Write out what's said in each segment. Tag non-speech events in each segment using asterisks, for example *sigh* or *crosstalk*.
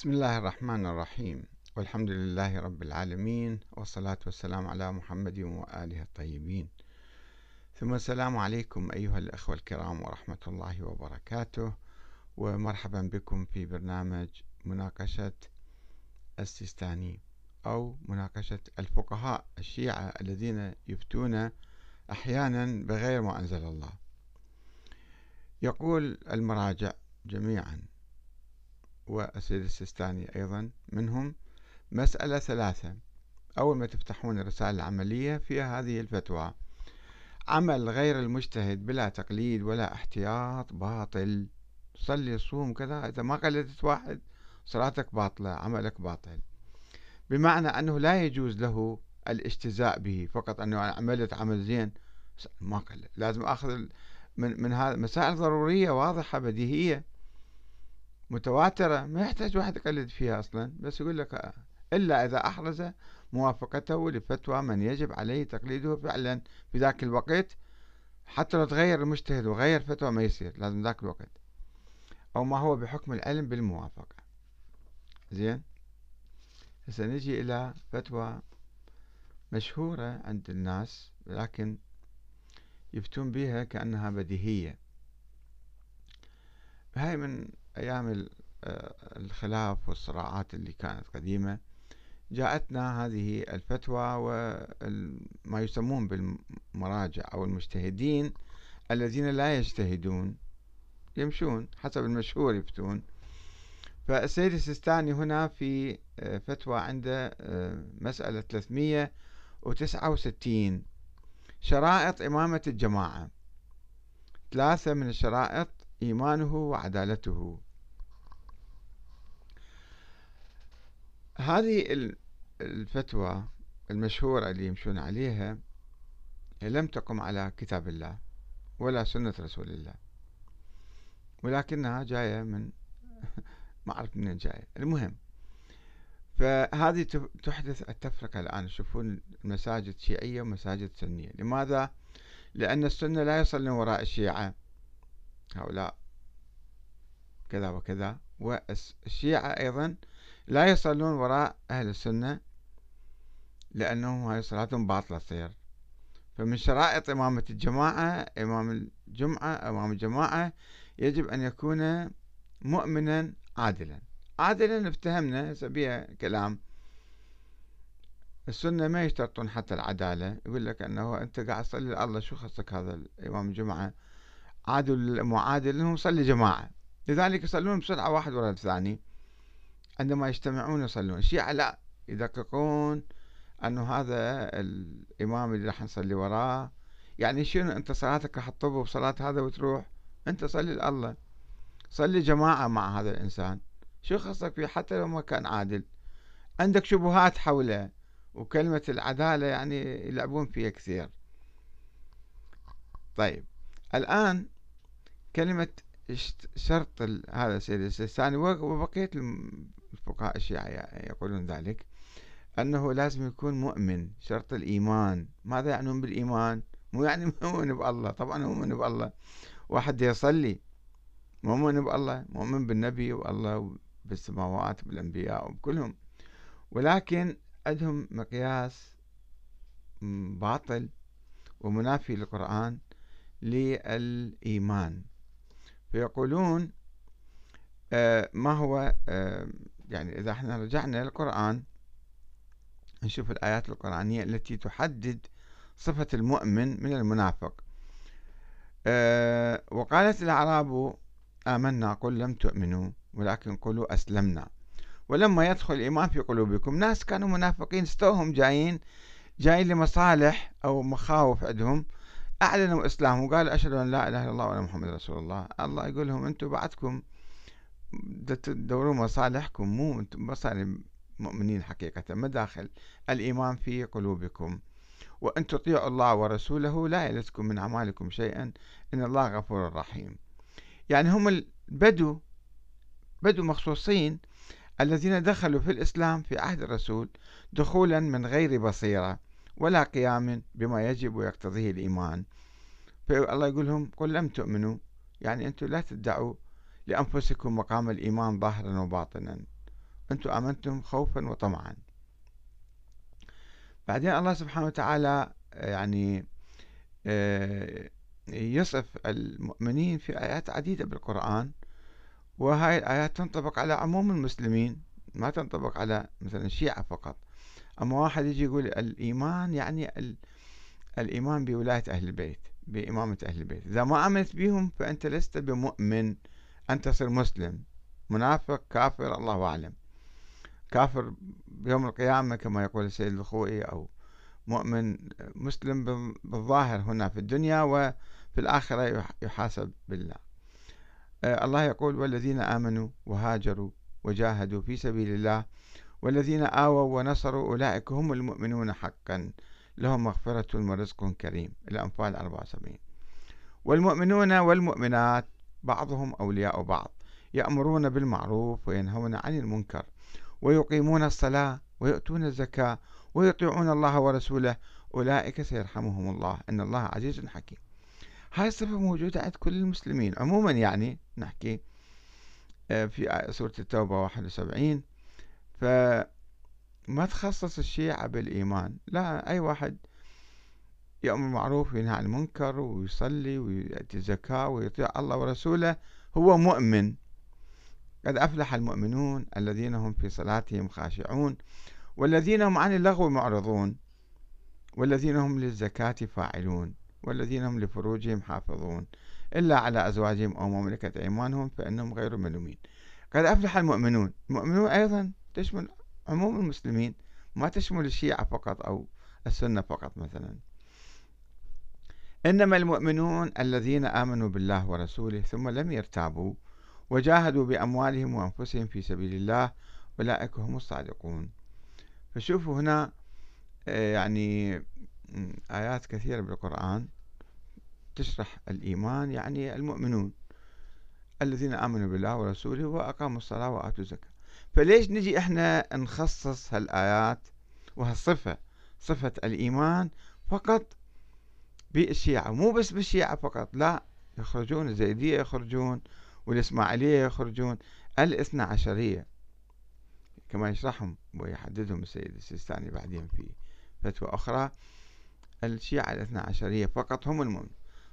بسم الله الرحمن الرحيم. والحمد لله رب العالمين والصلاة والسلام على محمد وآله الطيبين. ثم السلام عليكم أيها الأخوة الكرام ورحمة الله وبركاته ومرحبا بكم في برنامج مناقشة السيستاني أو مناقشة الفقهاء الشيعة الذين يفتون أحيانا بغير ما أنزل الله. يقول المراجع جميعا والسيد السيستاني أيضا منهم مسألة ثلاثة. أول ما تفتحون الرسالة العملية فيها هذه الفتوى. عمل غير المجتهد بلا تقليد ولا احتياط باطل. صلي صوم كذا. إذا ما قلدت واحد صلاتك باطلة عملك باطل. بمعنى أنه لا يجوز له الاجتزاء به. فقط أنه عملت عمل زين ما قلد. لازم أخذ من من هذا مسائل ضرورية واضحة بديهية. متواترة ما يحتاج واحد يقلد فيها أصلا بس يقول لك إلا إذا أحرز موافقته لفتوى من يجب عليه تقليده فعلا في ذاك الوقت حتى لو تغير المجتهد وغير فتوى ما يصير لازم ذاك الوقت. أو ما هو بحكم العلم بالموافقة. زين؟ هسه نجي إلى فتوى مشهورة عند الناس لكن يفتون بها كأنها بديهية. هاي من أيام آه، الخلاف والصراعات اللي كانت قديمة جاءتنا هذه الفتوى وما يسمون بالمراجع أو المجتهدين الذين لا يجتهدون يمشون حسب المشهور يفتون. فالسيد السيستاني هنا في آه، فتوى عنده آه، مسألة 369 شرائط إمامة الجماعة. ثلاثة من الشرائط إيمانه وعدالته. هذه الفتوى المشهورة اللي يمشون عليها لم تقم على كتاب الله ولا سنة رسول الله ولكنها جاية من *laughs* ما أعرف منين جاية المهم فهذه تحدث التفرقة الآن تشوفون المساجد شيعية ومساجد سنية. لماذا؟ لأن السنة لا يصلون وراء الشيعة. هؤلاء كذا وكذا. والشيعة أيضا لا يصلون وراء أهل السنة لأنهم هاي صلاتهم باطلة تصير. فمن شرائط إمامة الجماعة إمام الجمعة إمام الجماعة يجب أن يكون مؤمنا عادلا. عادلا افتهمنا بها كلام. السنة ما يشترطون حتى العدالة. يقول لك أنه أنت قاعد تصلي الله شو خصك هذا الإمام الجمعة؟ عادل معادل لهم صلي جماعة. لذلك يصلون بسرعة واحد ورا الثاني عندما يجتمعون يصلون. الشيعة لا يدققون أنه هذا الإمام اللي راح نصلي وراه يعني شنو أنت صلاتك راح تطب بصلاة هذا وتروح؟ أنت صلي لله. صلي جماعة مع هذا الإنسان. شو خصك فيه؟ حتى لو ما كان عادل. عندك شبهات حوله وكلمة العدالة يعني يلعبون فيها كثير. طيب الآن كلمة شرط هذا السيد السيستاني وبقية الفقهاء الشيعة يقولون ذلك أنه لازم يكون مؤمن شرط الإيمان. ماذا يعنون بالإيمان؟ مو يعني *laughs* مؤمن بالله. طبعا مؤمن بالله. واحد يصلي مؤمن بالله مؤمن بالنبي والله بالسماوات بالأنبياء وبكلهم. ولكن عندهم مقياس باطل ومنافي للقرآن للإيمان. فيقولون آه، ما هو آه، يعني إذا إحنا رجعنا للقرآن نشوف الآيات القرآنية التي تحدد صفة المؤمن من المنافق. آه، وقالت الأعراب آمنا قل لم تؤمنوا ولكن قولوا أسلمنا. ولما يدخل الإيمان في قلوبكم ناس كانوا منافقين استوهم جايين جايين لمصالح أو مخاوف عندهم. أعلنوا إسلامهم وقالوا أشهد أن لا إله إلا الله وأن محمد رسول الله. الله يقول لهم أنتم بعدكم تدورون مصالحكم مو أنتم مصالح مؤمنين حقيقة. ما داخل الإيمان في قلوبكم. وأن تطيعوا الله ورسوله لا يلزكم من أعمالكم شيئا. إن الله غفور رحيم. يعني هم البدو بدو مخصوصين الذين دخلوا في الإسلام في عهد الرسول دخولا من غير بصيرة. ولا قيام بما يجب ويقتضيه الإيمان. فالله يقول لهم قل لم تؤمنوا. يعني أنتم لا تدعوا لأنفسكم مقام الإيمان ظاهرا وباطنا. أنتم آمنتم خوفا وطمعا. بعدين الله سبحانه وتعالى يعني آه، يصف المؤمنين في آيات عديدة بالقرآن. وهاي الآيات تنطبق على عموم المسلمين ما تنطبق على مثلا الشيعة فقط. أما واحد يجي يقول الإيمان يعني الإيمان بولاية أهل البيت بإمامة أهل البيت. إذا ما آمنت بهم فأنت لست بمؤمن أنت تصير مسلم منافق كافر الله أعلم. كافر بيوم القيامة كما يقول السيد الخوئي أو مؤمن مسلم بالظاهر هنا في الدنيا وفي الآخرة يحاسب بالله. آه، الله يقول والذين آمنوا وهاجروا وجاهدوا في سبيل الله والذين آووا ونصروا أولئك هم المؤمنون حقا. لهم مغفرة ورزق كريم. الأنفال 74 والمؤمنون والمؤمنات بعضهم أولياء بعض يأمرون بالمعروف وينهون عن المنكر ويقيمون الصلاة ويؤتون الزكاة ويطيعون الله ورسوله. أولئك سيرحمهم الله. إن الله عزيز حكيم. هاي الصفة موجودة عند كل المسلمين. عموما يعني نحكي آه، في سورة التوبة 71 فما تخصص الشيعة بالإيمان. لا أي واحد يأمر بالمعروف وينهى عن المنكر ويصلي ويأتي الزكاة ويطيع الله ورسوله هو مؤمن. قد أفلح المؤمنون الذين هم في صلاتهم خاشعون والذين هم عن اللغو معرضون والذين هم للزكاة فاعلون والذين هم لفروجهم حافظون. إلا على أزواجهم أو مملكة أيمانهم فإنهم غير ملومين. قد أفلح المؤمنون. المؤمنون أيضا تشمل عموم المسلمين ما تشمل الشيعة فقط أو السنة فقط مثلا. إنما المؤمنون الذين آمنوا بالله ورسوله ثم لم يرتابوا وجاهدوا بأموالهم وأنفسهم في سبيل الله أولئك هم الصادقون. فشوفوا هنا آه، يعني آيات كثيرة بالقرآن تشرح الإيمان يعني المؤمنون الذين آمنوا بالله ورسوله وأقاموا الصلاة وآتوا الزكاة. فليش نجي إحنا نخصص هالآيات وهالصفة؟ صفة الإيمان فقط بالشيعة مو بس بالشيعة فقط لا يخرجون الزيدية يخرجون والإسماعيلية يخرجون الإثنى عشرية. كما يشرحهم ويحددهم السيد السيستاني بعدين في فتوى أخرى الشيعة الإثنى عشرية فقط هم المؤمنون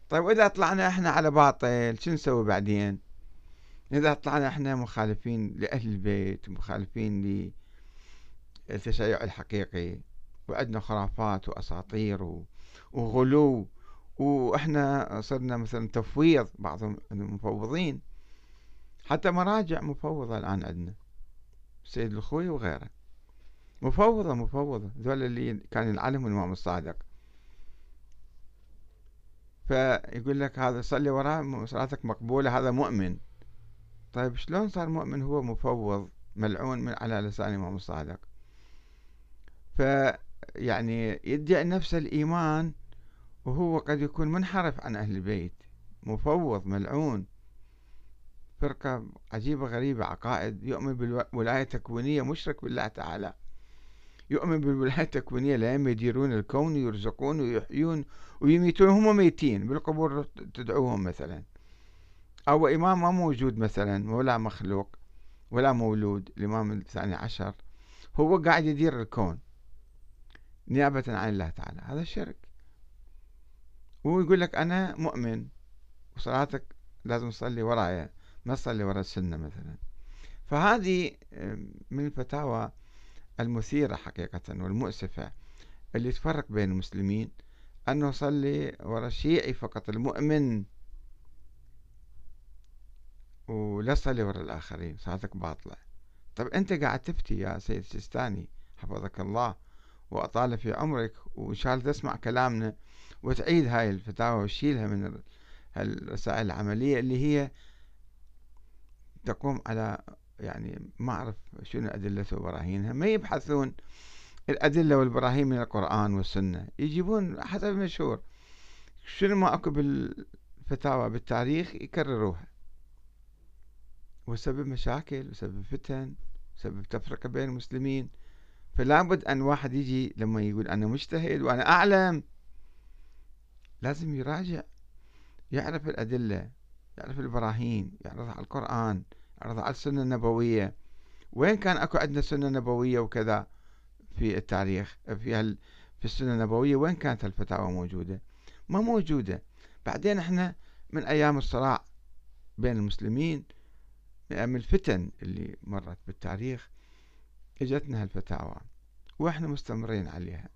طيب وإذا طلعنا إحنا على باطل شو نسوي بعدين؟ إذا طلعنا إحنا مخالفين لأهل البيت مخالفين للتشيع الحقيقي وعندنا خرافات وأساطير وغلو وإحنا صرنا مثلا تفويض بعض المفوضين. حتى مراجع مفوضة الآن عندنا السيد الخوي وغيره. مفوضة مفوضة. ذول اللي كان العلم الإمام الصادق. فيقول لك هذا صلي وراه صلاتك مقبولة هذا مؤمن. طيب شلون صار مؤمن هو مفوض ملعون من على لسان الإمام الصادق؟ فيعني يدعي نفس الإيمان وهو قد يكون منحرف عن أهل البيت مفوض ملعون. فرقة عجيبة غريبة عقائد. يؤمن بالولاية التكوينية مشرك بالله تعالى. يؤمن بالولاية التكوينية لا يديرون الكون ويرزقون ويحيون ويميتون. هم ميتين بالقبور تدعوهم مثلا. أو إمام ما موجود مثلا ولا مخلوق ولا مولود الإمام الثاني عشر هو قاعد يدير الكون نيابة عن الله تعالى. هذا شرك. ويقول لك أنا مؤمن وصلاتك لازم تصلي ورايا ما تصلي وراء السنة مثلا. فهذه من الفتاوى المثيرة حقيقة والمؤسفة اللي تفرق بين المسلمين أنه صلي وراء الشيعي فقط المؤمن. ولا تصلي وراء الآخرين صلاتك باطلة. طب أنت قاعد تفتي يا سيد السيستاني حفظك الله وأطال في عمرك وإن شاء الله تسمع كلامنا وتعيد هاي الفتاوى وتشيلها من الرسائل العملية اللي هي تقوم على يعني ما أعرف شنو أدلته وبراهينها. ما يبحثون الأدلة والبراهين من القرآن والسنة. يجيبون حسب المشهور. شنو ما أكو بالفتاوى بالتاريخ يكرروها. وسبب مشاكل وسبب فتن وسبب تفرقة بين المسلمين. فلا بد أن واحد يجي لما يقول أنا مجتهد وأنا أعلم. لازم يراجع يعرف الأدلة يعرف البراهين يعرض على القرآن يعرض على السنة النبوية. وين كان أكو عندنا سنة نبوية وكذا في التاريخ في في السنة النبوية؟ وين كانت الفتاوى موجودة؟ ما موجودة. بعدين إحنا من أيام الصراع بين المسلمين من الفتن اللي مرت بالتاريخ إجتنا هالفتاوى وإحنا مستمرين عليها.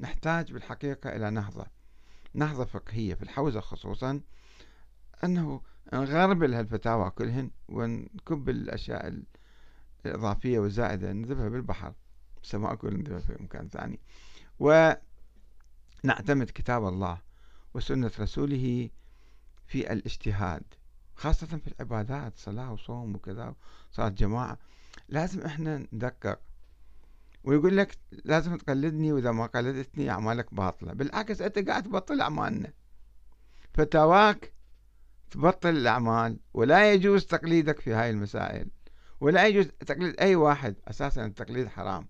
نحتاج بالحقيقة إلى نهضة نهضة فقهية في الحوزة خصوصا أنه نغربل هالفتاوى كلهن ونكب الأشياء الإضافية والزائدة نذبها بالبحر. سواء كل نذبها في مكان ثاني. ونعتمد كتاب الله وسنة رسوله في الاجتهاد. خاصة في العبادات صلاة وصوم وكذا صلاة جماعة. لازم إحنا ندقق ويقول لك لازم تقلدني وإذا ما قلدتني أعمالك باطلة. بالعكس أنت قاعد تبطل أعمالنا. فتواك تبطل الأعمال ولا يجوز تقليدك في هاي المسائل. ولا يجوز تقليد أي واحد أساسا التقليد حرام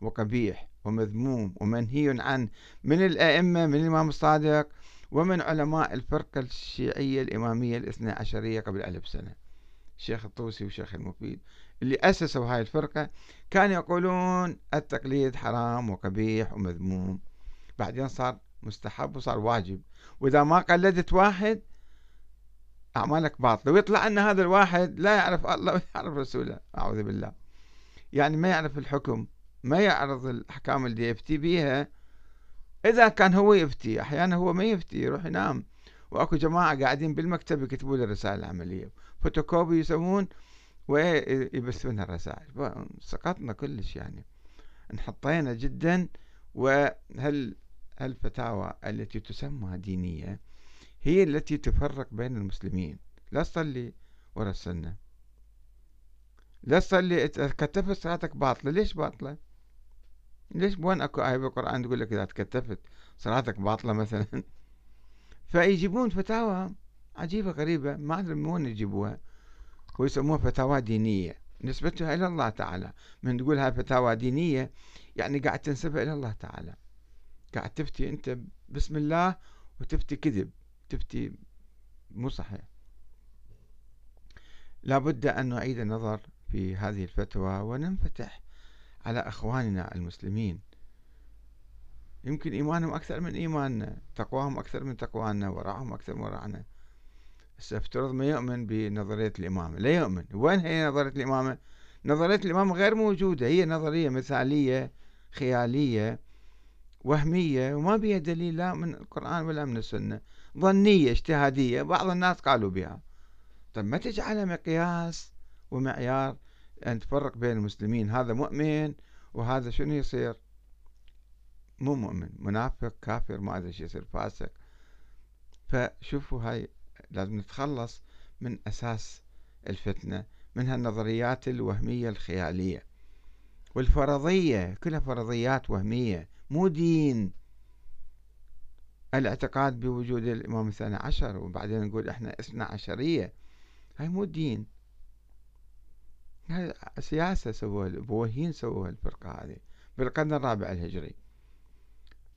وقبيح ومذموم ومنهي عنه من الأئمة من الإمام الصادق. ومن علماء الفرقة الشيعية الإمامية الاثنى عشرية قبل ألف سنة. الشيخ الطوسي والشيخ المفيد اللي أسسوا هاي الفرقة كانوا يقولون التقليد حرام وقبيح ومذموم. بعدين صار مستحب وصار واجب. وإذا ما قلدت واحد أعمالك باطلة. ويطلع أن هذا الواحد لا يعرف الله *laughs* ولا يعرف رسوله. أعوذ بالله. يعني ما يعرف الحكم ما يعرض الأحكام اللي يفتي بيها إذا كان هو يفتي أحيانا هو ما يفتي يروح ينام. وأكو جماعة قاعدين بالمكتب يكتبوا له الرسائل العملية فوتوكوبي يسوون ويبثون الرسائل. سقطنا كلش يعني. انحطينا جدا. وهل الفتاوى التي تسمى دينية هي التي تفرق بين المسلمين؟ لا تصلي ورا السنة. لا تصلي كتفت صلاتك باطلة. ليش باطلة؟ ليش وين أكو آية بالقرآن تقول لك إذا تكتفت صلاتك باطلة مثلا؟ *laughs* فيجيبون فتاوى عجيبة غريبة ما أدري من وين يجيبوها. ويسموها فتاوى دينية. نسبتها إلى الله تعالى. من تقول هاي فتاوى دينية يعني قاعد تنسبها إلى الله تعالى. قاعد تفتي أنت بسم الله وتفتي كذب. تفتي مو صحيح. لابد أن نعيد النظر في هذه الفتوى وننفتح على أخواننا المسلمين. يمكن إيمانهم أكثر من إيماننا تقواهم أكثر من تقوانا ورعهم أكثر من ورعنا افترض ما يؤمن بنظرية الإمامة لا يؤمن. وين هي نظرية الإمامة نظرية الإمامة غير موجودة. هي نظرية مثالية خيالية وهمية وما بها دليل لا من القرآن ولا من السنة. ظنية اجتهادية. بعض الناس قالوا بها. طيب ما تجعلها مقياس ومعيار أن تفرق بين المسلمين هذا مؤمن وهذا شنو يصير؟ مو مؤمن منافق كافر ما أدري يصير فاسق. فشوفوا هاي لازم نتخلص من أساس الفتنة من هالنظريات الوهمية الخيالية والفرضية كلها فرضيات وهمية مو دين. الاعتقاد بوجود الإمام الثاني عشر وبعدين نقول إحنا اثنى عشرية هاي مو دين. سياسة سووها البوهيين سووها الفرقة هذه. بالقرن الرابع الهجري.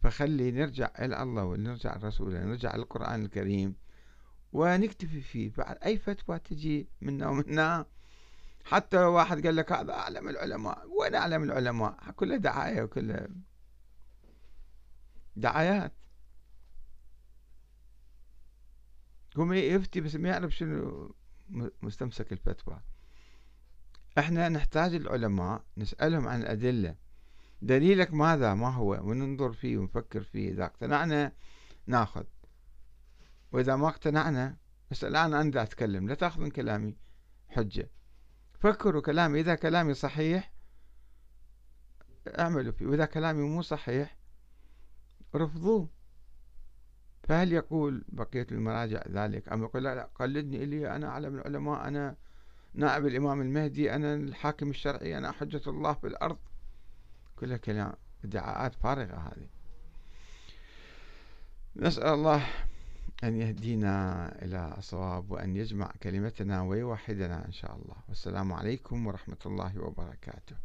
فخلي نرجع إلى الله ونرجع الرسول نرجع القرآن الكريم ونكتفي فيه. بعد أي فتوى تجي منا ومنا. حتى لو واحد قال لك هذا أعلم العلماء وين أعلم العلماء؟ كله دعاية وكله دعايات. قوم يفتي بس ما يعرف شنو مستمسك الفتوى. إحنا نحتاج العلماء نسألهم عن الأدلة. دليلك ماذا؟ ما هو؟ وننظر فيه ونفكر فيه. إذا اقتنعنا ناخذ. وإذا ما اقتنعنا بس الآن أنا أتكلم. لا تأخذ من كلامي حجة. فكروا كلامي. إذا كلامي صحيح اعملوا فيه. وإذا كلامي مو صحيح رفضوه. فهل يقول بقية المراجع ذلك؟ أم يقول لا, لا قلدني إلي. أنا أعلم العلماء. أنا نائب الإمام المهدي أنا الحاكم الشرعي أنا حجة الله في الأرض كلها كلام ادعاءات فارغة هذه. نسأل الله أن يهدينا إلى الصواب وأن يجمع كلمتنا ويوحدنا إن شاء الله. والسلام عليكم ورحمة الله وبركاته.